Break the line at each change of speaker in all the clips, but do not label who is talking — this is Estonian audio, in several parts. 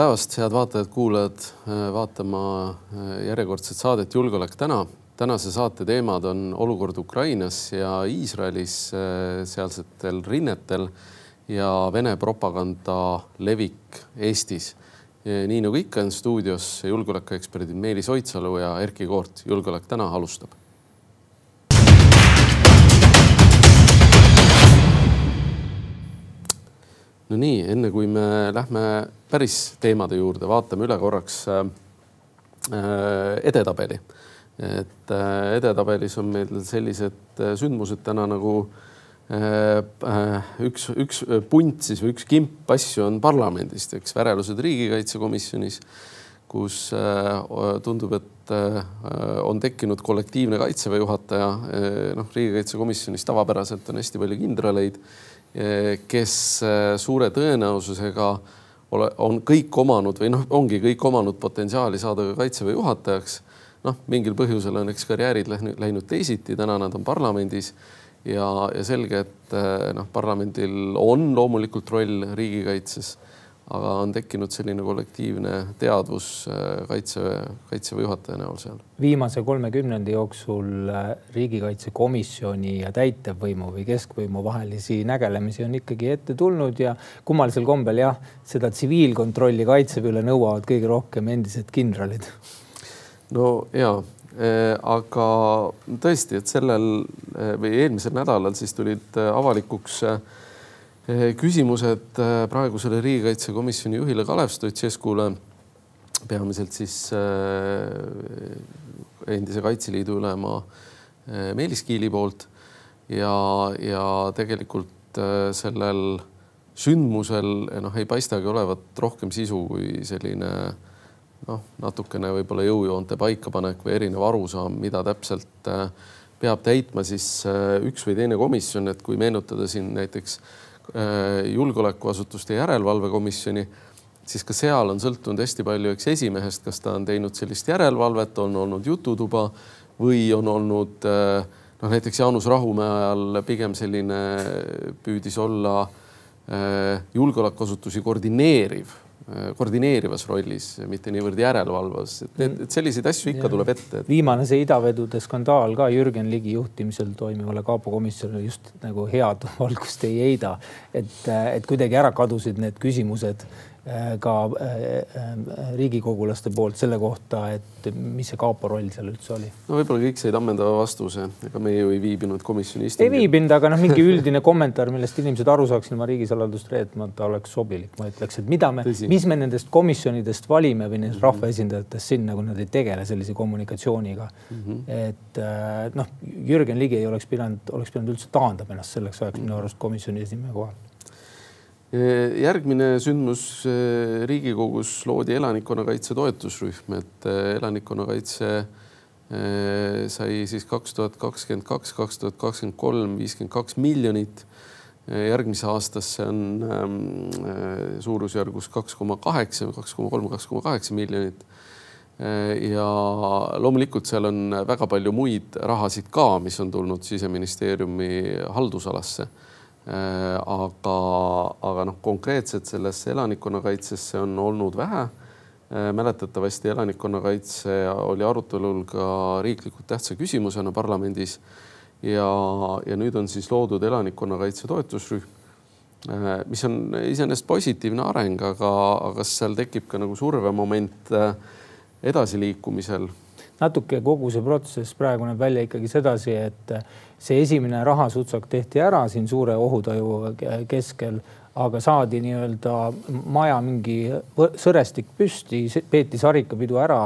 päevast, head vaatajad-kuulajad, vaatama järjekordset saadet Julgeolek täna. tänase saate teemad on olukord Ukrainas ja Iisraelis, sealsetel rinnetel ja Vene propaganda levik Eestis. nii nagu ikka on stuudios julgeolekueksperdid Meelis Oidsalu ja Erkki Koort. julgeolek täna alustab no nii, enne kui me lähme päris teemade juurde, vaatame üle korraks äh, edetabeli. et äh, edetabelis on meil sellised äh, sündmused täna nagu äh, äh, üks, üks punt siis või üks kimp asju on parlamendist, eks värelused riigikaitsekomisjonis, kus äh, tundub, et äh, on tekkinud kollektiivne kaitseväe juhataja. noh, riigikaitsekomisjonis tavapäraselt on hästi palju kindraleid kes äh, suure tõenäosusega ole, on kõik omanud või noh, ongi kõik omanud potentsiaali saada ka kaitseväe juhatajaks. noh, mingil põhjusel on eks karjäärid läinud teisiti, täna nad on parlamendis ja, ja selge, et äh, noh, parlamendil on loomulikult roll riigikaitses aga on tekkinud selline kollektiivne teadvus äh, kaitseväe, kaitseväe juhataja näol seal.
viimase kolmekümnendi jooksul äh, riigikaitsekomisjoni ja täitevvõimu või keskvõimu vahelisi nägelemisi on ikkagi ette tulnud ja kummalisel kombel jah, seda tsiviilkontrolli kaitseväe üle nõuavad kõige rohkem endised kindralid.
no ja äh, aga tõesti, et sellel või eelmisel nädalal siis tulid avalikuks äh, küsimused eh, praegusele riigikaitsekomisjoni juhile Kalev Stoicescule, peamiselt siis eh, endise Kaitseliidu ülema Meelis Kiili poolt. Ja, ja tegelikult sellel sündmusel noh, ei paistagi olevat rohkem sisu kui selline noh, natukene võib-olla jõujoonte paikapanek või erinev arusaam, mida täpselt peab täitma siis üks või teine komisjon, et kui meenutada siin näiteks julgeolekuasutuste järelevalvekomisjoni, siis ka seal on sõltunud hästi palju, eks esimehest, kas ta on teinud sellist järelevalvet, on olnud jututuba või on olnud äh, noh, näiteks Jaanus Rahumäe ajal pigem selline püüdis olla äh, julgeolekuasutusi koordineeriv Äh, koordineerivas rollis, mitte niivõrd järelevalvas, et need, et selliseid asju ikka ja. tuleb ette
et.... viimane see idavedude skandaal ka Jürgen Ligi juhtimisel toimivale kapo komisjonile just nagu head valgust ei heida, et, et kuidagi ära kadusid need küsimused Äh, ka äh, äh, riigikogulaste poolt selle kohta, et mis see kapo roll seal üldse oli?
no võib-olla kõik said ammendava vastuse, ega me ju ei viibinud komisjoni istungil.
ei viibinud, aga noh, mingi üldine kommentaar, millest inimesed aru saaksid ilma riigisaladust reetmata, oleks sobilik, ma ütleks, et mida me, mis me nendest komisjonidest valime või nendest mm -hmm. rahvaesindajatest sinna, kui nad ei tegele sellise kommunikatsiooniga mm. -hmm. et noh, Jürgen Ligi ei oleks pidanud, oleks pidanud üldse taandama ennast selleks ajaks minu arust komisjoni esimehe kohal
järgmine sündmus Riigikogus loodi elanikkonnakaitse toetusrühm, et elanikkonnakaitse sai siis kaks tuhat kakskümmend kaks, kaks tuhat kakskümmend kolm viiskümmend kaks miljonit. järgmise aastasse on ehm, suurusjärgus kaks koma kaheksa, kaks koma kolm, kaks koma kaheksa miljonit. ja loomulikult seal on väga palju muid rahasid ka, mis on tulnud siseministeeriumi haldusalasse aga, aga noh, konkreetselt sellesse elanikkonnakaitsesse on olnud vähe. Äh, mäletatavasti elanikkonnakaitse oli arutelul ka riiklikult tähtsa küsimusena parlamendis ja, ja nüüd on siis loodud elanikkonnakaitse toetusrühm, äh, mis on iseenesest positiivne areng, aga, aga seal tekib ka nagu survemoment edasiliikumisel?
natuke kogu see protsess praegu näeb välja ikkagi sedasi, et see esimene rahasutsak tehti ära siin suure ohutaju keskel, aga saadi nii-öelda maja mingi sõrestik püsti, peeti sarikapidu ära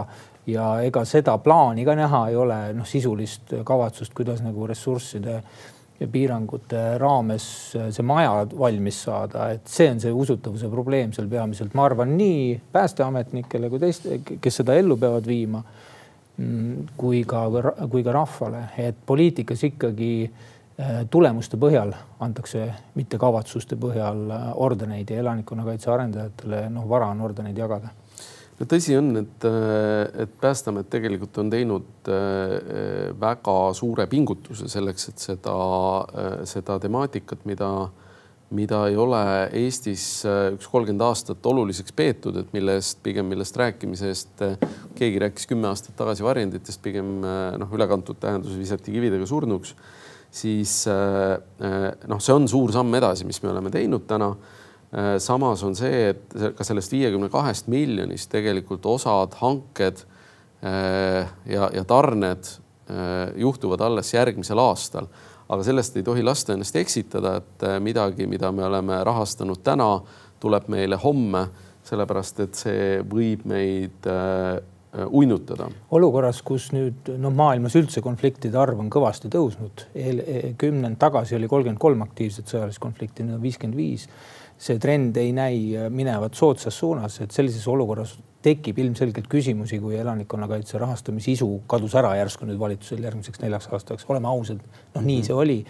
ja ega seda plaani ka näha ei ole, noh, sisulist kavatsust, kuidas nagu ressursside ja piirangute raames see maja valmis saada, et see on see usutavuse probleem seal peamiselt, ma arvan, nii päästeametnikele kui teiste, kes seda ellu peavad viima kui ka, kui ka rahvale, et poliitikas ikkagi äh, tulemuste põhjal antakse, mitte kavatsuste põhjal äh, ordeneid ja elanikkonnakaitse arendajatele, noh, vara on ordeneid jagada.
No tõsi on, et, äh, et Päästeamet tegelikult on teinud väga suure pingutuse selleks, et seda, seda temaatikat, mida mida ei ole Eestis äh, üks kolmkümmend aastat oluliseks peetud, et mille eest pigem, millest rääkimise eest äh, keegi rääkis kümme aastat tagasi varjenditest, pigem noh, ülekantud tähenduses visati kividega surnuks, siis noh, see on suur samm edasi, mis me oleme teinud täna. samas on see, et ka sellest viiekümne kahest miljonist tegelikult osad hanked ja, ja tarned juhtuvad alles järgmisel aastal aga sellest ei tohi lasta ennast eksitada, et äh, midagi, mida me oleme rahastanud täna, tuleb meile homme, sellepärast et see võib meid äh, uinutada.
olukorras, kus nüüd noh, maailmas üldse konfliktide arv on kõvasti tõusnud, e, kümnend tagasi oli kolmkümmend kolm aktiivset sõjalist konflikti, nüüd on viiskümmend viis. See trend ei näi minevat soodsas suunas, et sellises olukorras tekib ilmselgelt küsimusi, kui elanikkonnakaitse rahastamise isu kadus ära järsku nüüd valitsusel järgmiseks neljaks aastaks, oleme ausad, noh, nii see oli.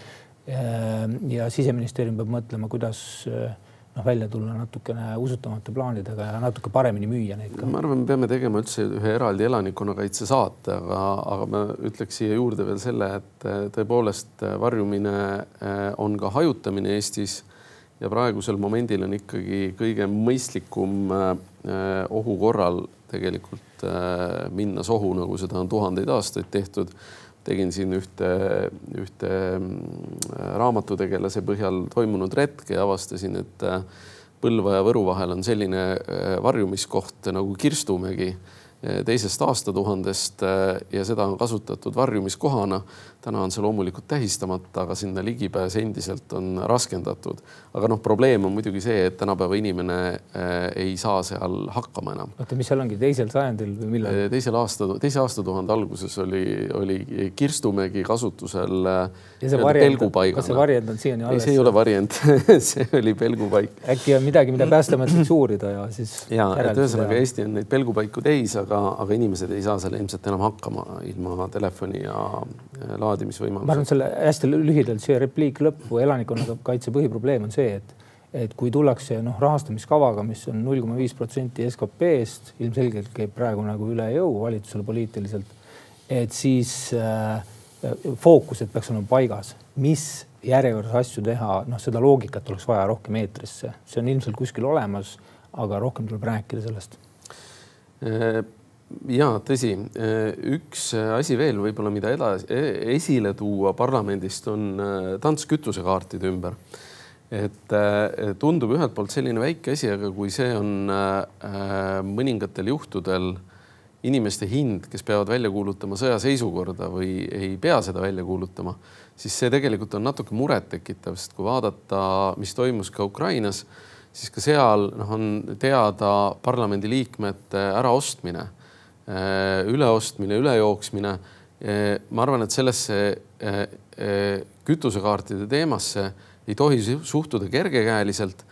ja siseministeerium peab mõtlema, kuidas noh, välja tulla natukene usutavate plaanidega ja natuke paremini müüa neid ka.
ma arvan, me peame tegema üldse ühe eraldi elanikkonnakaitse saate, aga, aga ma ütleks siia juurde veel selle, et tõepoolest varjumine on ka hajutamine Eestis ja praegusel momendil on ikkagi kõige mõistlikum äh, ohu korral tegelikult äh, minna sohu, nagu seda on tuhandeid aastaid tehtud. tegin siin ühte, ühte mm, raamatutegelase põhjal toimunud retke ja avastasin, et äh, Põlva ja Võru vahel on selline varjumiskoht nagu Kirstumägi teisest aastatuhandest ja seda on kasutatud varjumiskohana täna on see loomulikult tähistamata, aga sinna ligipääs endiselt on raskendatud. aga noh, probleem on muidugi see, et tänapäeva inimene äh, ei saa seal hakkama enam.
oota, mis seal ongi teisel sajandil või millal?
Äh, teisel aasta, teise aastatuhande alguses oli, oli Kirstumägi kasutusel äh,
kas see varjend on siiani
alles? ei, see ei ole varjend see oli pelgupaik.
äkki on midagi, mida Päästeamet võiks uurida ja siis.
ja, et ühesõnaga Eesti on neid pelgupaiku täis, aga, aga inimesed ei saa seal ilmselt enam hakkama ilma telefoni ja laadimisega laadimisvõimalus.
ma arvan, selle hästi lühidalt siia repliik lõppu, elanikkonnakaitse põhiprobleem on see, et et kui tullakse noh, rahastamiskavaga, mis on null koma viis protsenti SKP-st, ilmselgelt käib praegu nagu üle jõu valitsusele poliitiliselt, et siis äh, fookused peaks olema paigas, mis järjekorras asju teha, noh, seda loogikat oleks vaja rohkem eetrisse, see on ilmselt kuskil olemas, aga rohkem tuleb rääkida sellest
äh, ja tõsi, üks asi veel võib-olla, mida edasi e-, esile tuua parlamendist on äh, tants kütusekaartide ümber. et äh, tundub ühelt poolt selline väike asi, aga kui see on äh, mõningatel juhtudel inimeste hind, kes peavad välja kuulutama sõjaseisukorda või ei pea seda välja kuulutama, siis see tegelikult on natuke murettekitav, sest kui vaadata, mis toimus ka Ukrainas, siis ka seal noh, on teada parlamendiliikmete äraostmine Äh, üleostmine, ülejooksmine. Äh, ma arvan, et sellesse äh, kütusekaartide teemasse ei tohi suhtuda kergekäeliselt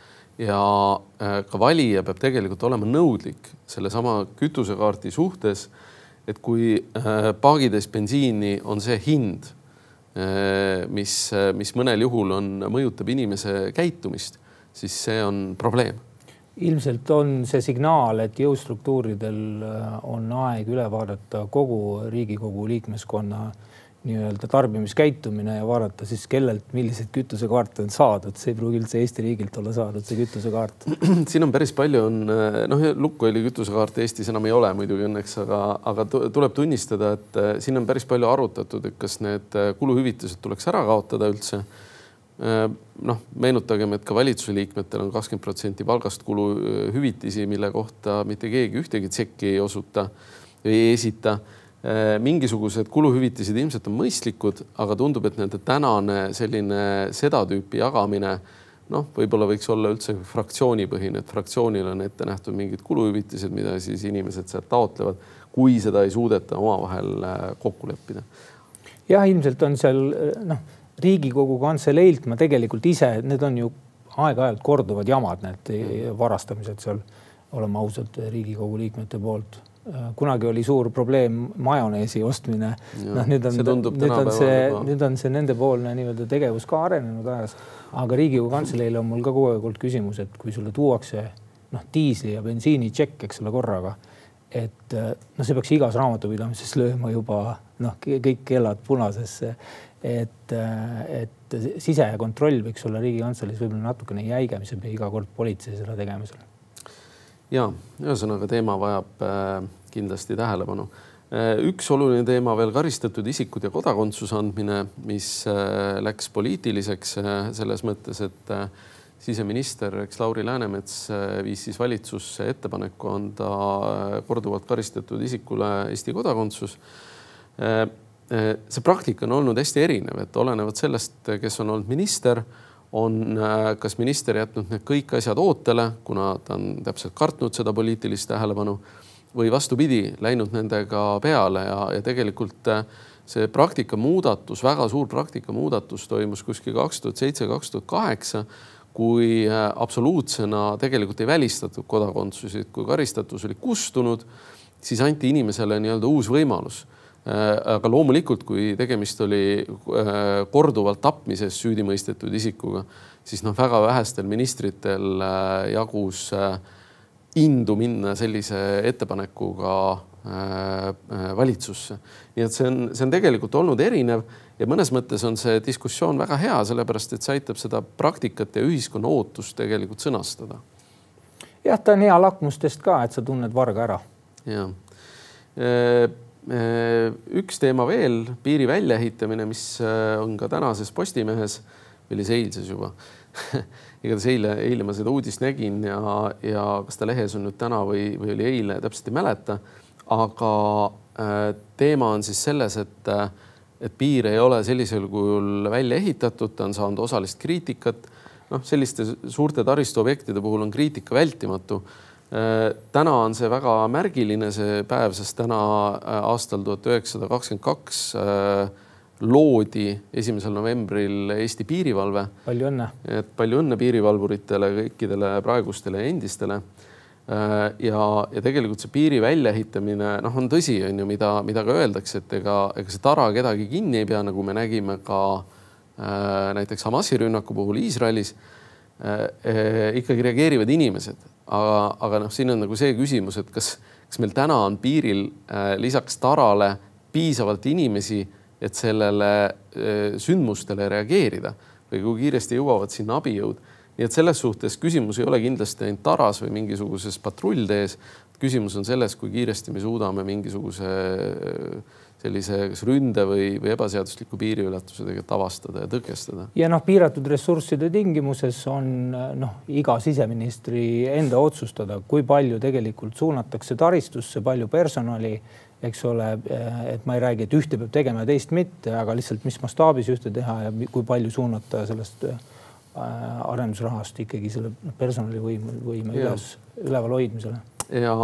ja ka valija peab tegelikult olema nõudlik sellesama kütusekaardi suhtes. et kui paagitäis bensiini on see hind, mis, mis mõnel juhul on, mõjutab inimese käitumist, siis see on probleem
ilmselt on see signaal, et jõustruktuuridel äh, on aeg üle vaadata kogu Riigikogu liikmeskonna nii-öelda tarbimiskäitumine ja vaadata siis, kellelt milliseid kütusekaarte on saadud, see ei pruugi üldse Eesti riigilt olla saadud, see kütusekaart.
siin on päris palju on äh, noh, Lukoili kütusekaarte Eestis enam ei ole muidugi õnneks, aga, aga tuleb tunnistada, et äh, siin on päris palju arutatud, et kas need kuluhüvitised tuleks ära kaotada üldse noh, meenutagem, et ka valitsuse liikmetel on kakskümmend protsenti palgast kuluhüvitisi, mille kohta mitte keegi ühtegi tšekki ei osuta ei esita. Äh, mingisugused kuluhüvitised ilmselt on mõistlikud, aga tundub, et nende tänane selline seda tüüpi jagamine noh, võib-olla võiks olla üldse fraktsioonipõhine, et fraktsioonil on ette nähtud mingid kuluhüvitised, mida siis inimesed sealt taotlevad, kui seda ei suudeta omavahel äh, kokku leppida.
jah, ilmselt on seal noh Riigikogu Kantseleilt ma tegelikult ise, need on ju aeg-ajalt korduvad jamad, need varastamised seal, oleme ausad, Riigikogu liikmete poolt. kunagi oli suur probleem majoneesi ostmine. noh, nüüd on, nüüd on see, nüüd on see nendepoolne nii-öelda tegevus ka arenenud ajas, aga Riigikogu Kantseleile on mul ka kogu aeg olnud küsimus, et kui sulle tuuakse noh, diisli ja bensiini tšekk, eks ole, korraga et noh, see peaks igas raamatupidamises lööma juba noh, kõik kellad punasesse et, et sisekontroll võiks olla Riigikantseleis võib-olla natukene jäigem, siis ei pea iga kord politsei seda tegema seal.
ja ühesõnaga teema vajab äh, kindlasti tähelepanu äh, üks oluline teema veel karistatud isikud ja kodakondsuse andmine, mis äh, läks poliitiliseks selles mõttes, et siseminister, eks Lauri Läänemets viis siis valitsusse ettepaneku anda korduvalt karistatud isikule Eesti kodakondsus see praktika on olnud hästi erinev, et olenevalt sellest, kes on olnud minister, on eh, kas minister jätnud need kõik asjad ootele, kuna ta on täpselt kartnud seda poliitilist tähelepanu või vastupidi, läinud nendega peale ja, ja tegelikult eh, see praktika muudatus, väga suur praktika muudatus toimus kuskil kaks tuhat seitse, kaks tuhat kaheksa, kui absoluutsena tegelikult ei välistatud kodakondsusi, kui karistatus oli kustunud, siis anti inimesele nii-öelda uus võimalus. Äh, aga loomulikult, kui tegemist oli äh, korduvalt tapmises süüdi mõistetud isikuga, siis noh, väga vähestel ministritel äh, jagus indu minna sellise ettepanekuga valitsusse. nii et see on, see on tegelikult olnud erinev ja mõnes mõttes on see diskussioon väga hea, sellepärast et see aitab seda praktikat ja ühiskonna ootust tegelikult sõnastada.
jah, ta on hea lakmustest ka, et sa tunned varga ära.
jah Äh, üks teema veel, piiri väljaehitamine, mis äh, on ka tänases Postimehes või oli see eilses juba igatahes eile, eile ma seda uudist nägin ja, ja kas ta lehes on nüüd täna või, või oli eile, täpselt ei mäleta. aga äh, teema on siis selles, et, et piir ei ole sellisel kujul välja ehitatud, ta on saanud osalist kriitikat. noh, selliste suurte taristuobjektide puhul on kriitika vältimatu Äh, täna on see väga märgiline, see päev, sest täna äh, aastal tuhat üheksasada kakskümmend kaks äh, loodi esimesel novembril Eesti piirivalve.
palju õnne.
et palju õnne piirivalvuritele, kõikidele praegustele ja endistele. ja, ja tegelikult see piiri väljaehitamine, noh, on tõsi, on ju, mida, mida ka öeldakse, et ega, ega see tara kedagi kinni ei pea, nagu me nägime ka äh, näiteks Hamasi rünnaku puhul Iisraelis äh,. Ikkagi reageerivad inimesed aga, aga noh, siin on nagu see küsimus, et kas, kas meil täna on piiril äh, lisaks tarale piisavalt inimesi, et sellele äh, sündmustele reageerida või kui kiiresti jõuavad sinna abijõud. nii et selles suhtes küsimus ei ole kindlasti ainult taras või mingisuguses patrulltees. Küsimus on selles, kui kiiresti me suudame mingisuguse äh, sellise kas ründe või, või ebaseadusliku piiriületuse tegelikult avastada ja tõkestada.
ja noh, piiratud ressursside tingimuses on noh, iga siseministri enda otsustada, kui palju tegelikult suunatakse taristusse, palju personali, eks ole, et ma ei räägi, et ühte peab tegema ja teist mitte, aga lihtsalt, mis mastaabis ühte teha ja kui palju suunata sellest äh, arendusrahast ikkagi selle personalivõime, võime üles, üleval hoidmisele
ja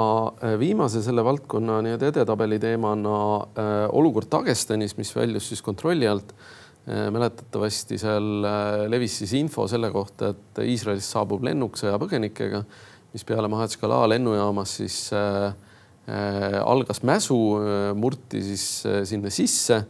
äh, viimase selle valdkonna nii-öelda edetabeli teemana äh, olukord Dagestanis, mis väljus siis kontrolli alt äh,. mäletatavasti seal levis siis info selle kohta, et Iisraelist saabub lennuk sõjapõgenikega, mis peale Mahatškala lennujaamas siis algas mäsu, murti siis sinna sisse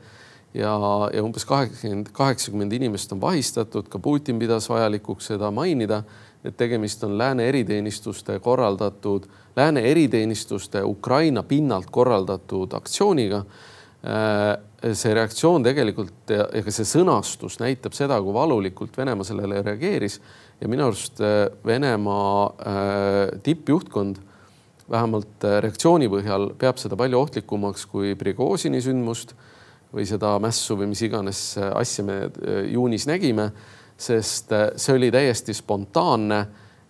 ja, ja umbes kaheksakümmend, kaheksakümmend inimest on vahistatud, ka Putin pidas vajalikuks seda mainida, et tegemist on lääne eriteenistuste korraldatud lääne eriteenistuste Ukraina pinnalt korraldatud aktsiooniga. Äh, see reaktsioon tegelikult ja ka see sõnastus näitab seda, kui valulikult Venemaa sellele reageeris ja minu arust äh, Venemaa äh, tippjuhtkond vähemalt reaktsiooni põhjal peab seda palju ohtlikumaks kui Prigožini sündmust või seda mässu või mis iganes asja me juunis nägime, sest see oli täiesti spontaanne.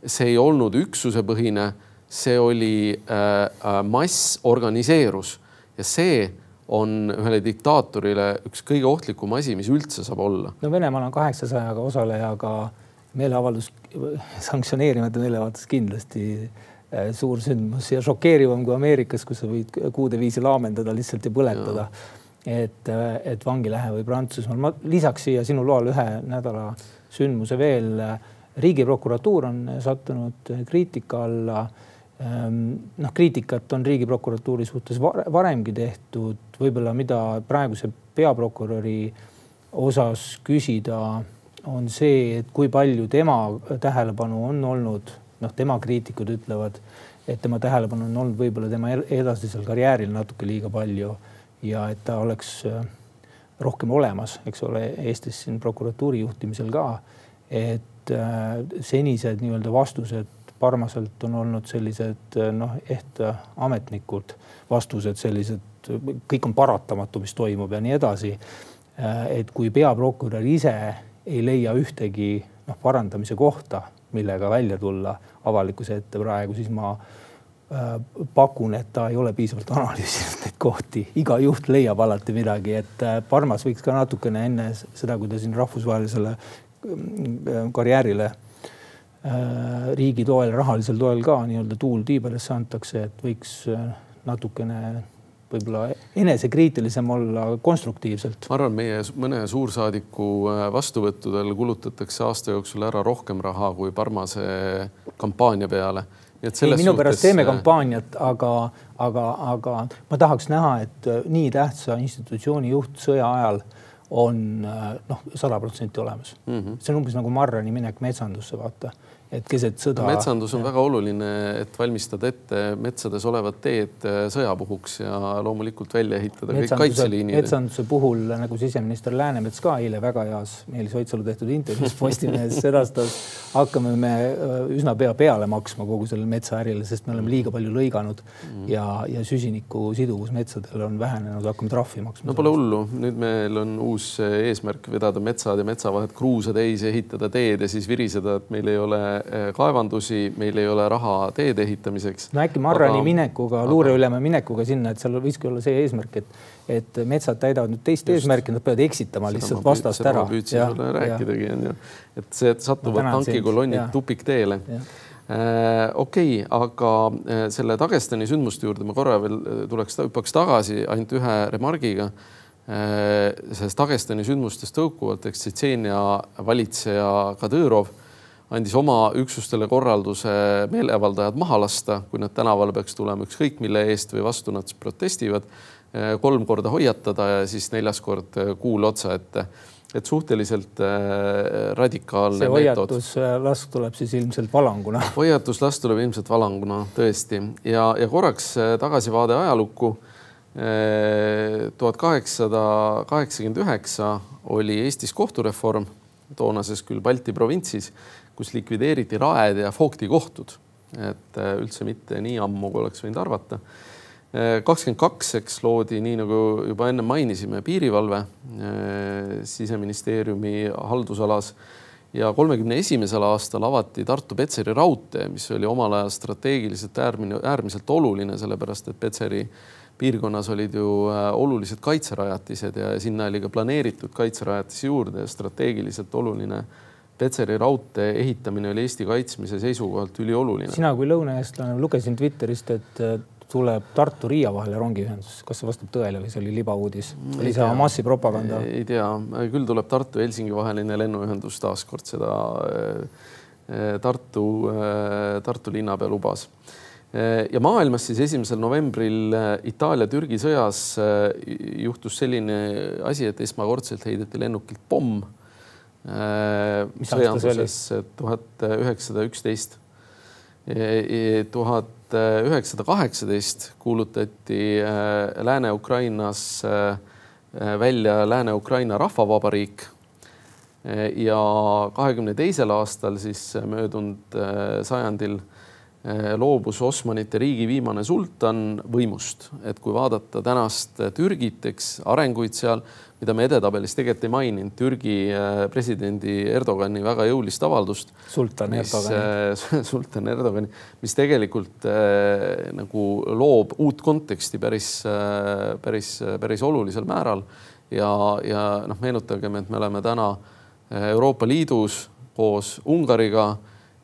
see ei olnud üksusepõhine see oli äh, äh, mass organiseerus ja see on ühele diktaatorile üks kõige ohtlikum asi, mis üldse saab olla.
no Venemaal on kaheksasajaga osalejaga meeleavaldus, sanktsioneerimata meeleavaldus kindlasti äh, suur sündmus ja šokeerivam kui Ameerikas, kus sa võid kuude viisi laamendada lihtsalt ja põletada. et, et vangilähe või Prantsusmaal. ma lisaks siia sinu loal ühe nädala sündmuse veel. riigiprokuratuur on sattunud kriitika alla Ehm, noh, kriitikat on Riigiprokuratuuri suhtes varemgi tehtud, võib-olla mida praeguse peaprokuröri osas küsida, on see, et kui palju tema tähelepanu on olnud, noh, tema kriitikud ütlevad, et tema tähelepanu on olnud võib-olla tema edasisel karjääril natuke liiga palju ja et ta oleks rohkem olemas, eks ole, Eestis siin prokuratuuri juhtimisel ka. et senised nii-öelda vastused Parmaselt on olnud sellised noh, ehk ametnikud vastused sellised, kõik on paratamatu, mis toimub ja nii edasi. et kui peaprokurör ise ei leia ühtegi noh, parandamise kohta, millega välja tulla avalikkuse ette praegu, siis ma äh, pakun, et ta ei ole piisavalt analüüsinud neid kohti, iga juht leiab alati midagi, et äh, Parmas võiks ka natukene enne seda, kui ta siin rahvusvahelisele äh, karjäärile riigi toel, rahalisel toel ka nii-öelda tuul tiibadesse antakse, et võiks natukene võib-olla enesekriitilisem olla konstruktiivselt.
ma arvan, meie mõne suursaadiku äh, vastuvõttudel kulutatakse aasta jooksul ära rohkem raha kui Parmase kampaania peale.
Ei, minu pärast teeme äh, kampaaniat, aga, aga, aga ma tahaks näha, et äh, nii tähtsa institutsiooni juht sõja ajal on noh, sada protsenti olemas mm. -hmm. see on umbes nagu Marrani minek metsandusse, vaata et keset sõda.
metsandus on ja. väga oluline, et valmistada ette metsades olevad teed äh, sõjapuhuks ja loomulikult välja ehitada kõik kaitseliinid.
metsanduse puhul nagu siseminister Läänemets ka eile väga heas Meelis Oidsalu tehtud intervjuus Postimehes sedastas, hakkame me äh, üsna pea peale maksma kogu sellele metsaärile, sest me oleme liiga palju lõiganud mm. ja, ja süsiniku siduvus metsadel on vähenenud, hakkame trahvi maksma.
no pole hullu, nüüd meil on uus eesmärk vedada metsad ja metsa vahet kruusa täis, ehitada teed ja siis viriseda, et meil ei ole kaevandusi, meil ei ole raha teede ehitamiseks.
no äkki Marrani aga... minekuga, luureülema minekuga sinna, et seal võikski olla see eesmärk, et, et metsad täidavad nüüd teist Just. eesmärki, nad peavad eksitama seda lihtsalt vastast ära.
püüdsin sulle rääkidagi, onju, et see, et satuvad tankikolonnid tupikteele Äh, okei okay,, aga äh, selle Dagestani sündmuste juurde ma korra veel tuleks, hüppaks tagasi ainult ühe remargiga. Sellest Dagestani sündmustest tõukuvalt, eks Tšetšeenia valitseja Kadõrov andis oma üksustele korralduse meeleavaldajad maha lasta, kui nad tänavale peaks tulema ükskõik mille eest või vastu nad protestivad, eh, kolm korda hoiatada ja siis neljas kord eh, kuul otsa ette. et suhteliselt eh, radikaalne
see hoiatuslask tuleb siis ilmselt valanguna.
hoiatuslask tuleb ilmselt valanguna tõesti ja, ja korraks tagasivaade ajalukku. tuhat kaheksasada kaheksakümmend üheksa oli Eestis kohtureform, toonases küll Balti provintsis kus likvideeriti raed ja Fogti kohtud, et äh, üldse mitte nii ammu, kui oleks võinud arvata. Äh, kakskümmend kaks, eks loodi, nii nagu juba enne mainisime, piirivalve äh, siseministeeriumi haldusalas ja kolmekümne esimesel aastal avati Tartu-Petseri raudtee, mis oli omal ajal strateegiliselt äärmine, äärmiselt oluline, sellepärast et Petseri piirkonnas olid ju olulised kaitserajatised ja sinna oli ka planeeritud kaitserajatisi juurde ja strateegiliselt oluline Petseri raudtee ehitamine oli Eesti kaitsmise seisukohalt ülioluline.
sina kui lõunaeestlane, lugesin Twitterist, et tuleb Tartu-Riia vahele rongiühendus, kas see vastab tõele või see oli libauudis? oli see Hamasi propaganda?
ei tea, küll tuleb Tartu-Helsingi vaheline lennuühendus taaskord seda eh, Tartu, eh, Tartu linnapea lubas. Ja maailmas siis esimesel novembril Itaalia-Türgi sõjas juhtus selline asi, et esmakordselt heideti lennukilt pomm sõjanduses tuhat üheksasada üksteist. tuhat üheksasada kaheksateist kuulutati äh, Lääne-Ukrainas äh, välja Lääne-Ukraina Rahvavabariik. Ja kahekümne teisel aastal siis möödunud äh, sajandil loobus Osmanite riigi viimane sultan võimust, et kui vaadata tänast Türgit, eks arenguid seal mida me edetabelis tegelikult ei maininud, Türgi äh, presidendi Erdogani väga jõulist avaldust.
sultan Erdogani.
Sultan Erdogani, mis tegelikult äh, nagu loob uut konteksti päris päris, päris olulisel määral. ja, ja noh, meenutagem, et me oleme täna Euroopa Liidus koos Ungariga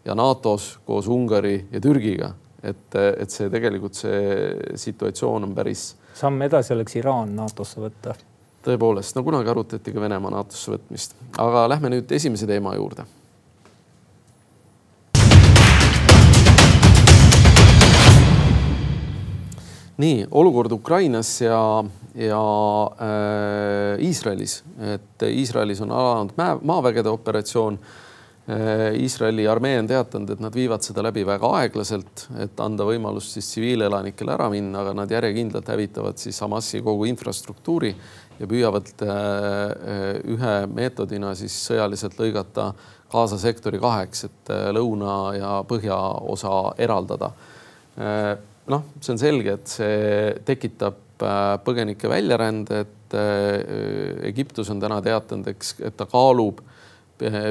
ja NATO-s koos Ungari ja Türgiga, et, et see tegelikult see situatsioon on päris.
samm edasi oleks Iraan NATO-sse võtta
tõepoolest, no kunagi arutati ka Venemaa NATO-sse võtmist, aga lähme nüüd esimese teema juurde. nii olukord Ukrainas ja, ja äh, Iisraelis, et Iisraelis on alanud maavägede operatsioon Iisraeli armee on teatanud, et nad viivad seda läbi väga aeglaselt, et anda võimalus siis tsiviilelanikele ära minna, aga nad järjekindlalt hävitavad siis Hamasi kogu infrastruktuuri ja püüavad ühe meetodina siis sõjaliselt lõigata Gaza sektori kaheks, et lõuna ja põhjaosa eraldada. noh, see on selge, et see tekitab põgenike väljarände, et Egiptus on täna teatanud, eks, et ta kaalub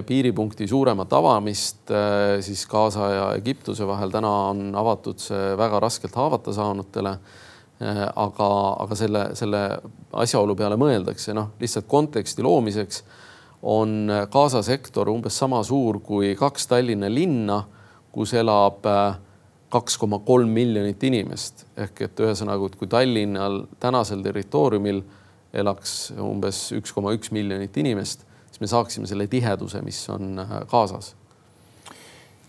piiripunkti suuremat avamist äh, siis Gaza ja Egiptuse vahel. täna on avatud see väga raskelt haavata saanutele. Äh, aga, aga selle, selle asjaolu peale mõeldakse, noh, lihtsalt konteksti loomiseks on Gaza sektor umbes sama suur kui kaks Tallinna linna, kus elab kaks koma kolm miljonit inimest ehk et ühesõnaga, kui Tallinnal tänasel territooriumil elaks umbes üks koma üks miljonit inimest siis me saaksime selle tiheduse, mis on Gazas. Äh,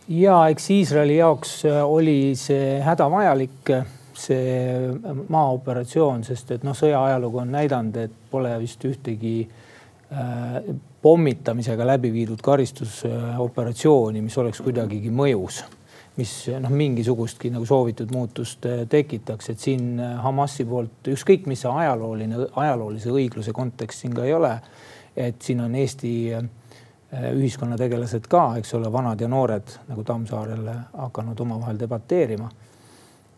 ja eks Iisraeli jaoks äh, oli see hädavajalik, äh, see maaoperatsioon, sest et noh, sõja ajalugu on näidanud, et pole vist ühtegi äh, pommitamisega läbi viidud karistusoperatsiooni, mis oleks kuidagigi mõjus mis noh, mingisugustki nagu soovitud muutust tekitaks, et siin Hamasi poolt ükskõik, mis see ajalooline, ajaloolise õigluse kontekst siin ka ei ole et siin on Eesti äh, ühiskonnategelased ka, eks ole, vanad ja noored nagu Tammsaarel hakanud omavahel debateerima.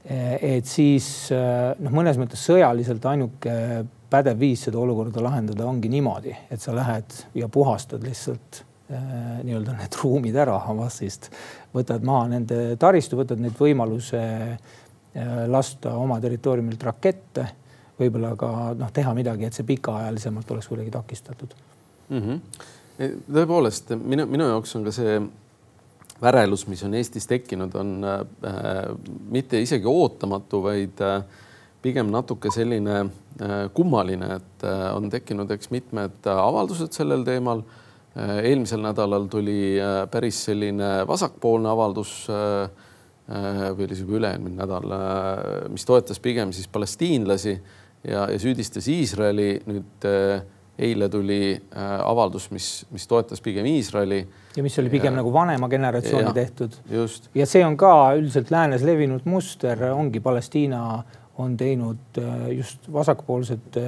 Äh, et siis äh, noh, mõnes mõttes sõjaliselt ainuke pädev viis seda olukorda lahendada ongi niimoodi, et sa lähed ja puhastad lihtsalt nii-öelda need ruumid ära Hamasist, võtad maha nende taristu, võtad neid võimaluse lasta oma territooriumilt rakette võib-olla ka noh, teha midagi, et see pikaajalisemalt oleks kuidagi takistatud
mm. -hmm. tõepoolest minu, minu jaoks on ka see värelus, mis on Eestis tekkinud, on äh, mitte isegi ootamatu, vaid äh, pigem natuke selline äh, kummaline, et äh, on tekkinud, eks mitmed avaldused sellel teemal äh,. eelmisel nädalal tuli äh, päris selline vasakpoolne avaldus äh, äh või oli see juba üle-eelmine nädal, äh, mis toetas pigem siis palestiinlasi ja, ja süüdistas Iisraeli. nüüd äh, eile tuli äh, avaldus, mis, mis toetas pigem Iisraeli.
ja mis oli pigem ja, nagu vanema generatsiooni ja, tehtud. ja see on ka üldiselt läänes levinud muster, ongi Palestiina on teinud äh, just vasakpoolsete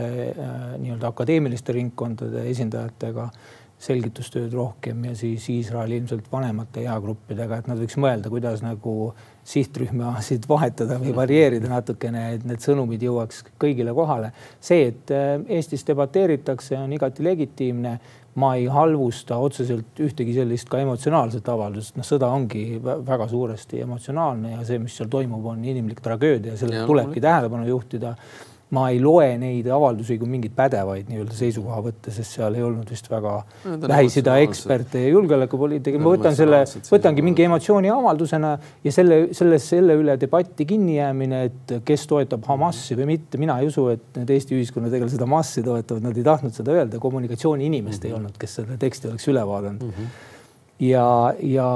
nii-öelda akadeemiliste ringkondade esindajatega selgitustööd rohkem ja siis Iisrael ilmselt vanemate eagruppidega, et nad võiks mõelda, kuidas nagu sihtrühmasid vahetada või varieerida natukene, et need sõnumid jõuaks kõigile kohale. see, et äh, Eestis debateeritakse, on igati legitiimne. ma ei halvusta otseselt ühtegi sellist ka emotsionaalset avaldust, noh, sõda ongi väga suuresti emotsionaalne ja see, mis seal toimub, on inimlik tragöödia, sellele tulebki tähelepanu juhtida ma ei loe neid avaldusi kui mingeid pädevaid nii-öelda seisukohavõtte, sest seal ei olnud vist väga Lähis-Ida eksperte ja julgeolekupoliitika. ma võtan selle, võtangi mingi emotsiooni avaldusena ja selle, selles, selle üle debatti kinnijäämine, et kes toetab Hamasi või mitte. mina ei usu, et need Eesti ühiskonnategelased Hamasi toetavad, nad ei tahtnud seda öelda. kommunikatsiooniinimest mm -hmm. ei mhm. olnud, kes seda teksti oleks üle vaadanud mm. -hmm ja, ja,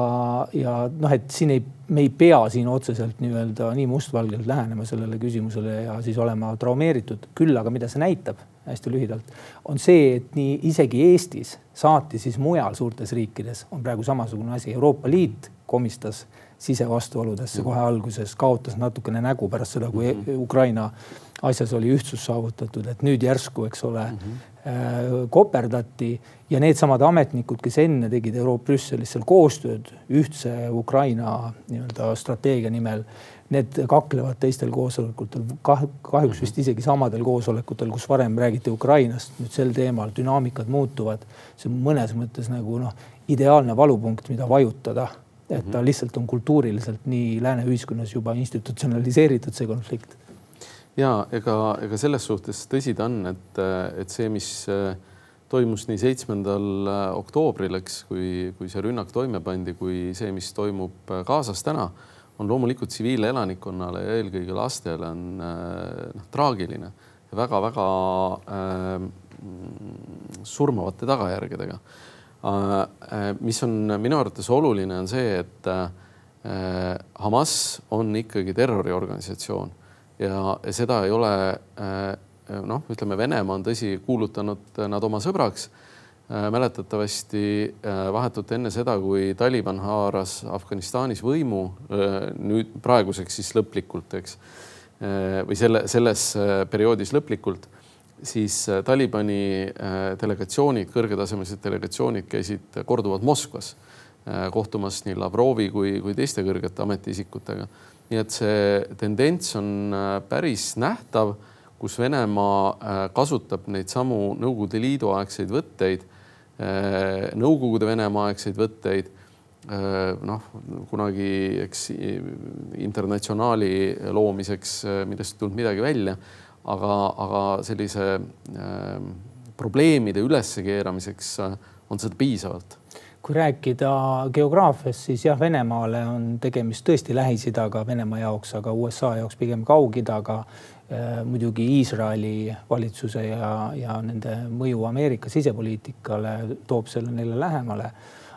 ja noh, et siin ei, me ei pea siin otseselt nii-öelda nii mustvalgelt lähenema sellele küsimusele ja siis olema traumeeritud. küll aga mida see näitab hästi lühidalt, on see, et nii isegi Eestis, saati siis mujal suurtes riikides on praegu samasugune asi. Euroopa Liit komistas sisevastuoludesse kohe alguses, kaotas natukene nägu pärast seda, kui -hmm. Ukraina asjas oli ühtsus saavutatud, et nüüd järsku, eks ole mm, -hmm koperdati ja needsamad ametnikud, kes enne tegid Euroopa Brüsselis seal koostööd ühtse Ukraina nii-öelda strateegia nimel, need kaklevad teistel koosolekutel kah, kahjuks vist isegi samadel koosolekutel, kus varem räägiti Ukrainast, nüüd sel teemal dünaamikad muutuvad. see on mõnes mõttes nagu noh, ideaalne valupunkt, mida vajutada, et ta mhm. lihtsalt on kultuuriliselt nii lääne ühiskonnas juba institutsionaliseeritud, see konflikt
ja ega, ega selles suhtes tõsi ta on, et, et see, mis äh, toimus nii seitsmendal äh, oktoobril, eks, kui, kui see rünnak toime pandi, kui see, mis toimub äh, Gazas täna, on loomulikult tsiviilelanikkonnale ja eelkõige lastele on noh, traagiline ja väga-väga äh, surmavate tagajärgedega äh,. mis on minu arvates oluline, on see, et äh, Hamas on ikkagi terroriorganisatsioon ja seda ei ole äh, noh, ütleme, Venemaa on tõsi kuulutanud nad oma sõbraks. Mäletatavasti vahetult enne seda, kui Taliban haaras Afganistanis võimu, nüüd praeguseks siis lõplikult, eks, või selle, selles perioodis lõplikult, siis Talibani delegatsioonid, kõrgetasemelised delegatsioonid käisid korduvalt Moskvas kohtumas nii Lavrovi kui, kui teiste kõrgete ametiisikutega nii et see tendents on äh, päris nähtav, kus Venemaa äh, kasutab neid samu Nõukogude Liidu aegseid võtteid, äh, Nõukogude Venemaa aegseid võtteid. noh, kunagi eks internatsionaali loomiseks, millest ei tulnud midagi välja, aga, aga sellise probleemide üleskeeramiseks on seda piisavalt
kui rääkida geograafiast, siis jah, Venemaale on tegemist tõesti Lähis-Idaga Venemaa jaoks, aga USA jaoks pigem Kaug-Idaga äh,. muidugi Iisraeli valitsuse ja, ja nende mõju Ameerika sisepoliitikale toob selle neile lähemale.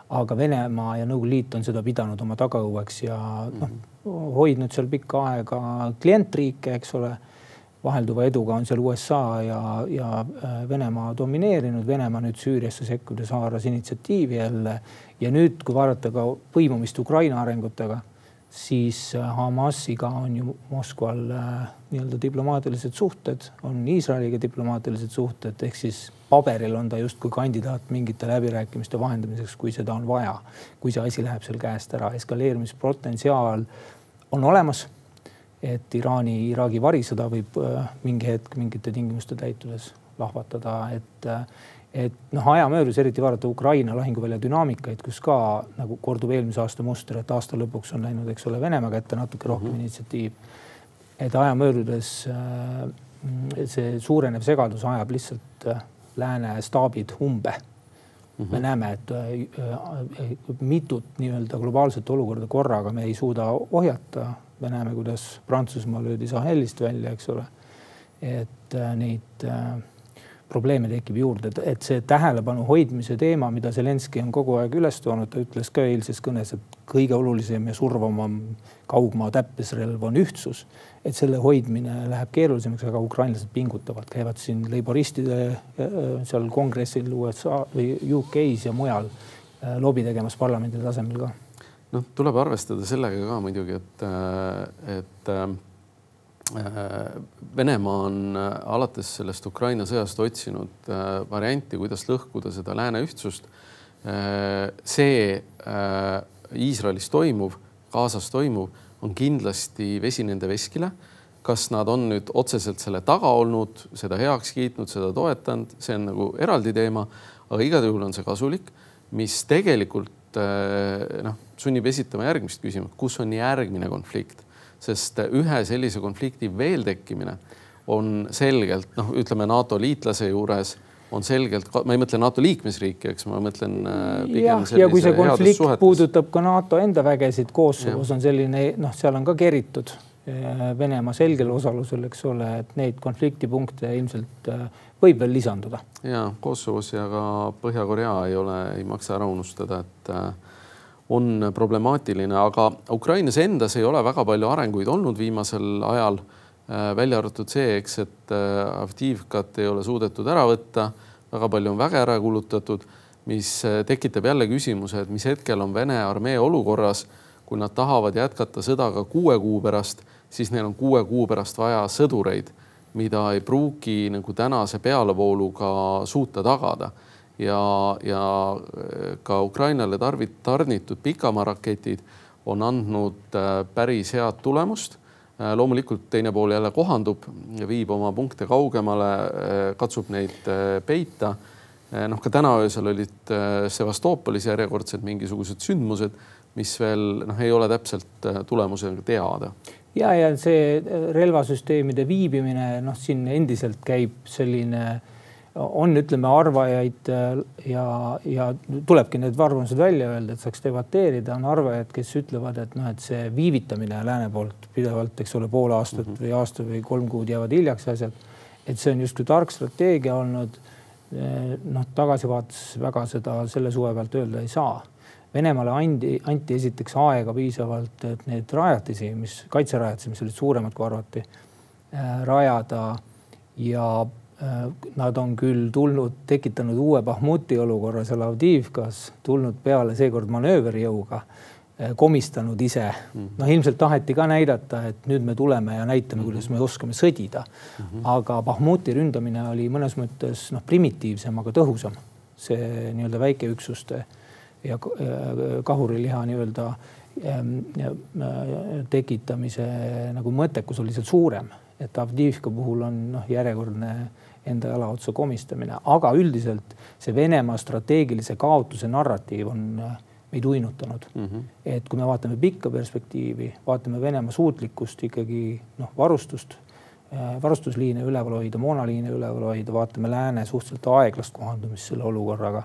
aga Venemaa ja Nõukogude Liit on seda pidanud oma tagaõueks ja noh, hoidnud seal pikka aega klientriike, eks ole vahelduva eduga on seal USA ja, ja äh, Venemaa domineerinud. Venemaa nüüd Süüriasse sekkudes haaras initsiatiivi jälle. Ja nüüd, kui vaadata ka põimumist Ukraina arengutega, siis äh, Hamasiga on ju Moskval äh, nii-öelda diplomaatilised suhted, on Iisraeliga diplomaatilised suhted, ehk siis paberil on ta justkui kandidaat mingite läbirääkimiste vahendamiseks, kui seda on vaja, kui see asi läheb seal käest ära, eskaleerimispotentsiaal on olemas et Iraani-Iraagi varisõda võib äh, mingi hetk mingite tingimuste täitudes lahvatada, et äh, et noh, aja möödudes eriti vaadata Ukraina lahinguvälja dünaamikaid, kus ka nagu kordub eelmise aasta muster, et aasta lõpuks on läinud, eks ole, Venemaa kätte natuke rohkem mm -hmm. initsiatiiv. et aja möödudes äh, see suurenev segadus ajab lihtsalt lääne staabid umbe Mm -hmm. me näeme, et mitut nii-öelda globaalset olukorda korraga me ei suuda ohjata me näeme, kuidas Prantsusmaa löödi Sahelist välja, eks ole. et äh, neid äh, probleeme tekib juurde, et see tähelepanu hoidmise teema, mida Zelenskõi on kogu aeg üles toonud, ta ütles ka eilses kõnes, et kõige olulisem ja survavam kaugmaa täppisrelv on ühtsus. et selle hoidmine läheb keerulisemaks, aga ukrainlased pingutavad, käivad siin leiboristide äh, seal kongressil USA või UK-s ja mujal lobi tegemas parlamendi tasemel ka
noh, tuleb arvestada sellega ka muidugi, et, et äh, Venemaa on alates sellest Ukraina sõjast otsinud äh, varianti, kuidas lõhkuda seda lääne ühtsust. Äh, see Iisraelis toimuv, Gazas toimuv on kindlasti vesi nende veskile. kas nad on nüüd otseselt selle taga olnud, seda heaks kiitnud, seda toetanud, see on nagu eraldi teema, aga igal juhul on see kasulik, mis tegelikult noh sunnib esitama järgmist küsimust, kus on järgmine konflikt, sest ühe sellise konflikti veel tekkimine on selgelt noh, ütleme NATO liitlase juures on selgelt, ma ei mõtle NATO liikmesriiki, eks ma mõtlen
äh, pigem jah, ja kui see konflikt puudutab ka NATO enda vägesid, Kosovos on selline noh, seal on ka keritud äh, Venemaa selgel osalusel, eks ole, et neid konfliktipunkte ilmselt äh, võib veel lisanduda.
ja Kosovos ja ka Põhja-Korea ei ole, ei maksa ära unustada, et on problemaatiline, aga Ukrainas endas ei ole väga palju arenguid olnud viimasel ajal, äh, välja arvatud see, eks, et äh, Avdivkat ei ole suudetud ära võtta, väga palju on väge ära kulutatud, mis äh, tekitab jälle küsimuse, et mis hetkel on Vene armee olukorras, kui nad tahavad jätkata sõda ka kuue kuu pärast, siis neil on kuue kuu pärast vaja sõdureid, mida ei pruugi nagu tänase pealevooluga suuta tagada ja, ja äh, ka Ukrainale tarvit-, tarnitud pikamaaraketid on andnud äh, päris head tulemust. Äh, loomulikult teine pool jälle kohandub, viib oma punkte kaugemale, katsub neid peita. noh, ka täna öösel olid Sevastoopolis järjekordselt mingisugused sündmused, mis veel noh, ei ole täpselt tulemusega teada
ja, ja see relvasüsteemide viibimine, noh, siin endiselt käib selline äh, on, ütleme, arvajaid äh, ja, ja tulebki need arvamused välja öelda, et saaks debateerida, on arvajaid, kes ütlevad, et noh, et see viivitamine lääne poolt pidevalt, eks ole, pool aastat mm -hmm. või aasta või kolm kuud jäävad hiljaks asjad. et see on justkui tark strateegia olnud. Äh, noh, tagasivaates väga seda selle suve pealt öelda ei saa. Venemaale andi, anti esiteks aega piisavalt, et neid rajatisi, mis kaitserajatisi, mis olid suuremad kui arvati, äh, rajada ja Nad on küll tulnud, tekitanud uue Bahmuti olukorra seal Avdiivkas, tulnud peale seekord manööverjõuga Eh, komistanud ise. Mhm. noh, ilmselt taheti ka näidata, et nüüd me tuleme ja näitame, mhm. kuidas me oskame sõdida. -hmm. aga Bahmuti ründamine oli mõnes mõttes noh, primitiivsem, aga tõhusam. see nii-öelda väikeüksuste ja kahuriliha nii-öelda ehm, äh, tekitamise nagu mõttekus oli seal suurem, et Avdiivka puhul on noh, järjekordne enda jala otsa komistamine, aga üldiselt see Venemaa strateegilise kaotuse narratiiv on äh, meid uinutanud mm. -hmm. et kui me vaatame pikka perspektiivi, vaatame Venemaa suutlikkust ikkagi noh, varustust, äh, varustusliine üleval hoida, moonaliine üleval hoida, vaatame lääne suhteliselt aeglast kohandumist selle olukorraga.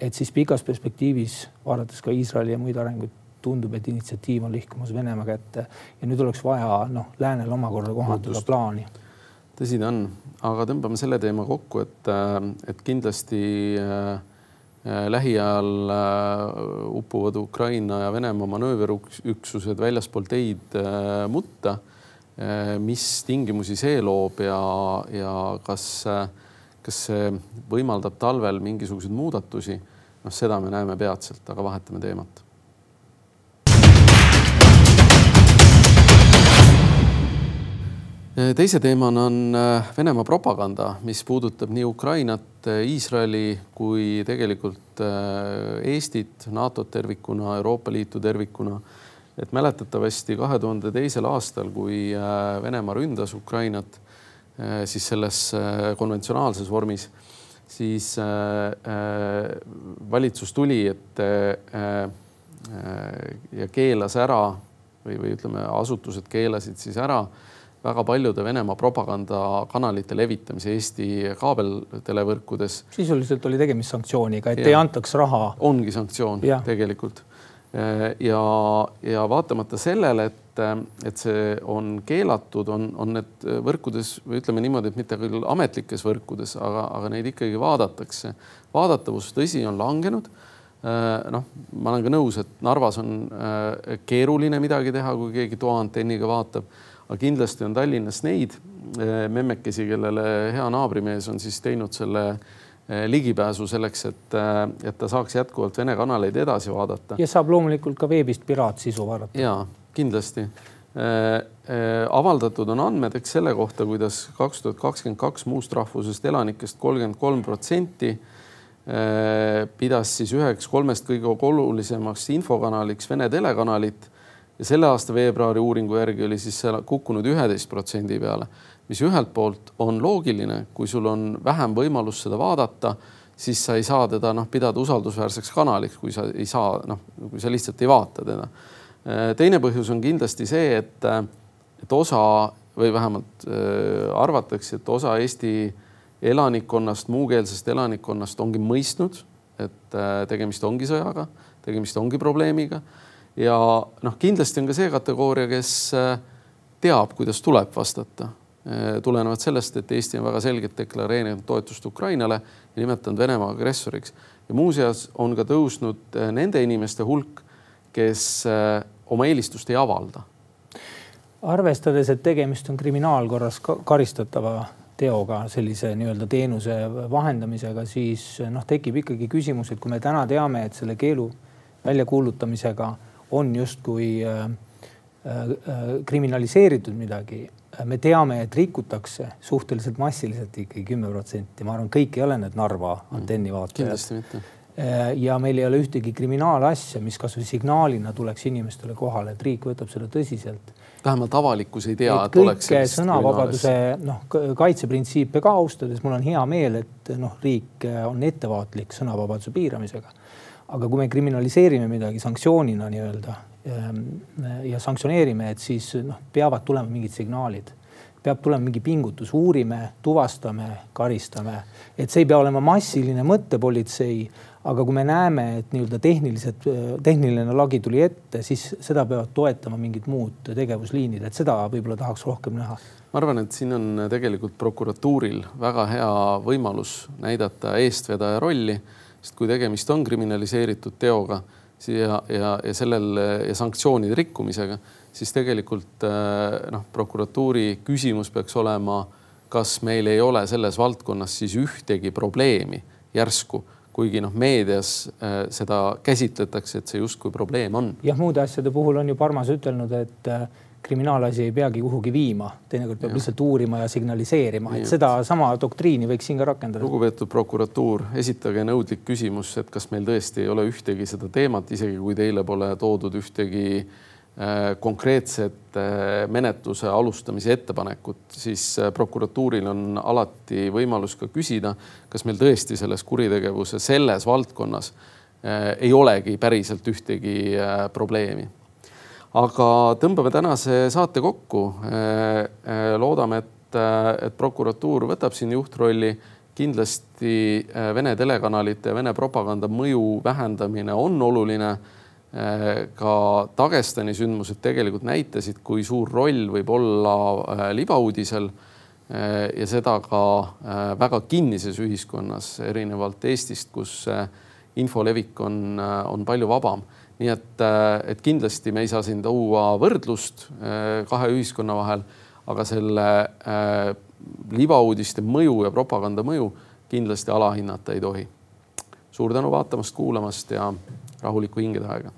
Et siis pikas perspektiivis, vaadates ka Iisraeli ja muid arenguid, tundub, et initsiatiiv on lihkumas Venemaa kätte ja nüüd oleks vaja noh, läänel omakorda kohandada plaani.
tõsi ta on, aga tõmbame selle teema kokku, et, äh, et kindlasti äh, Äh, lähiajal äh, upuvad Ukraina ja Venemaa manööverüksused väljaspool teid äh, mutta. mis tingimusi see loob ja, ja kas, kas see võimaldab talvel mingisuguseid muudatusi? noh, seda me näeme peatselt, aga vahetame teemat teise teemana on äh, Venemaa propaganda, mis puudutab nii Ukrainat, äh, Iisraeli kui tegelikult äh, Eestit, NATO-t tervikuna, Euroopa Liitu tervikuna. et mäletatavasti kahe tuhande teisel aastal, kui Venemaa ründas Ukrainat, siis selles konventsionaalses vormis, siis valitsus tuli, et ja keelas ära või, või ütleme, asutused keelasid siis ära väga paljude Venemaa propagandakanalite levitamise Eesti kaabeltelevõrkudes.
sisuliselt oli tegemist sanktsiooniga, et ja. ei antaks raha.
ongi sanktsioon ja. tegelikult. ja, ja vaatamata sellele, et, et see on keelatud, on, on need võrkudes või ütleme niimoodi, et mitte küll ametlikes võrkudes, aga, aga neid ikkagi vaadatakse. vaadatavus, tõsi, on langenud noh, ma olen ka nõus, et Narvas on keeruline midagi teha, kui keegi toaantenniga vaatab aga kindlasti on Tallinnas neid memmekesi, kellele hea naabrimees on siis teinud selle ligipääsu selleks, et, et ta saaks jätkuvalt Vene kanaleid edasi vaadata.
ja saab loomulikult ka veebist piraatsisu vaadata.
ja kindlasti avaldatud on andmed, eks selle kohta, kuidas kaks tuhat kakskümmend kaks muust rahvusest elanikest kolmkümmend kolm protsenti pidas siis üheks kolmest kõige olulisemaks infokanaliks Vene telekanalit ja selle aasta veebruari uuringu järgi oli siis see kukkunud üheteist protsendi peale, mis ühelt poolt on loogiline, kui sul on vähem võimalust seda vaadata, siis sa ei saa teda noh, pidada usaldusväärseks kanaliks, kui sa ei saa noh, kui sa lihtsalt ei vaata teda. Teine põhjus on kindlasti see, et, et osa või vähemalt äh, arvatakse, et osa Eesti elanikkonnast, muukeelsest elanikkonnast ongi mõistnud, et äh, tegemist ongi sõjaga, tegemist ongi probleemiga ja noh, kindlasti on ka see kategooria, kes äh, teab, kuidas tuleb vastata. Äh, tulenevalt sellest, et Eesti on väga selgelt deklareerinud toetust Ukrainale ja nimetanud Venemaa agressoriks ja muuseas on ka tõusnud äh, nende inimeste hulk, kes oma eelistust ei avalda.
arvestades, et tegemist on kriminaalkorras karistatava teoga, sellise nii-öelda teenuse vahendamisega, siis noh, tekib ikkagi küsimus, et kui me täna teame, et selle keelu väljakuulutamisega on justkui äh, äh, kriminaliseeritud midagi. me teame, et rikutakse suhteliselt massiliselt ikkagi kümme protsenti, ma arvan, kõik ei ole need Narva mm. antennivaatajad.
kindlasti mitte
ja meil ei ole ühtegi kriminaalasja, mis kasvõi signaalina tuleks inimestele kohale, et riik võtab seda tõsiselt.
vähemalt avalikkus ei tea,
et oleks. sõnavabaduse noh, kaitseprintsiipe ka austades, mul on hea meel, et noh, riik on ettevaatlik sõnavabaduse piiramisega aga kui me kriminaliseerime midagi sanktsioonina nii-öelda ehm, ja sanktsioneerime, et siis noh, peavad tulema mingid signaalid, peab tulema mingi pingutus, uurime, tuvastame, karistame, et see ei pea olema massiline mõttepolitsei, aga kui me näeme, et nii-öelda tehnilised, tehniline lagi tuli ette, siis seda peavad toetama mingid muud tegevusliinid, et seda võib-olla tahaks rohkem näha.
ma arvan, et siin on tegelikult prokuratuuril väga hea võimalus näidata eestvedaja rolli sest kui tegemist on kriminaliseeritud teoga ja, ja, ja sellel ja sanktsioonide rikkumisega, siis tegelikult äh, noh, prokuratuuri küsimus peaks olema kas meil ei ole selles valdkonnas siis ühtegi probleemi järsku kuigi noh, meedias äh, seda käsitletakse, et see justkui probleem on.
jah, muude asjade puhul on ju Parmas ütelnud, et äh, kriminaalasi ei peagi kuhugi viima, teinekord peab ja. lihtsalt uurima ja signaliseerima, et sedasama doktriini võiks siin ka rakendada.
lugupeetud prokuratuur, esitage nõudlik küsimus, et kas meil tõesti ei ole ühtegi seda teemat, isegi kui teile pole toodud ühtegi äh, Äh, konkreetset äh, menetluse alustamise ettepanekut, siis äh, prokuratuuril on alati võimalus ka küsida, kas meil tõesti selles kuritegevuse selles valdkonnas ei olegi päriselt ühtegi probleemi. aga tõmbame tänase saate kokku. loodame, et, et prokuratuur võtab siin juhtrolli. kindlasti Vene telekanalite Vene propaganda mõju vähendamine on oluline Äh, ka Dagestani sündmused tegelikult näitasid, kui suur roll võib olla äh, libauudisel äh, ja seda ka väga kinnises ühiskonnas, erinevalt Eestist, kus info levik on, on palju vabam. nii et, et kindlasti me ei saa siin tuua võrdlust kahe ühiskonna vahel, aga selle libauudiste mõju ja propaganda mõju kindlasti alahinnata ei tohi. suur tänu vaatamast, kuulamast ja rahulikku hingede aega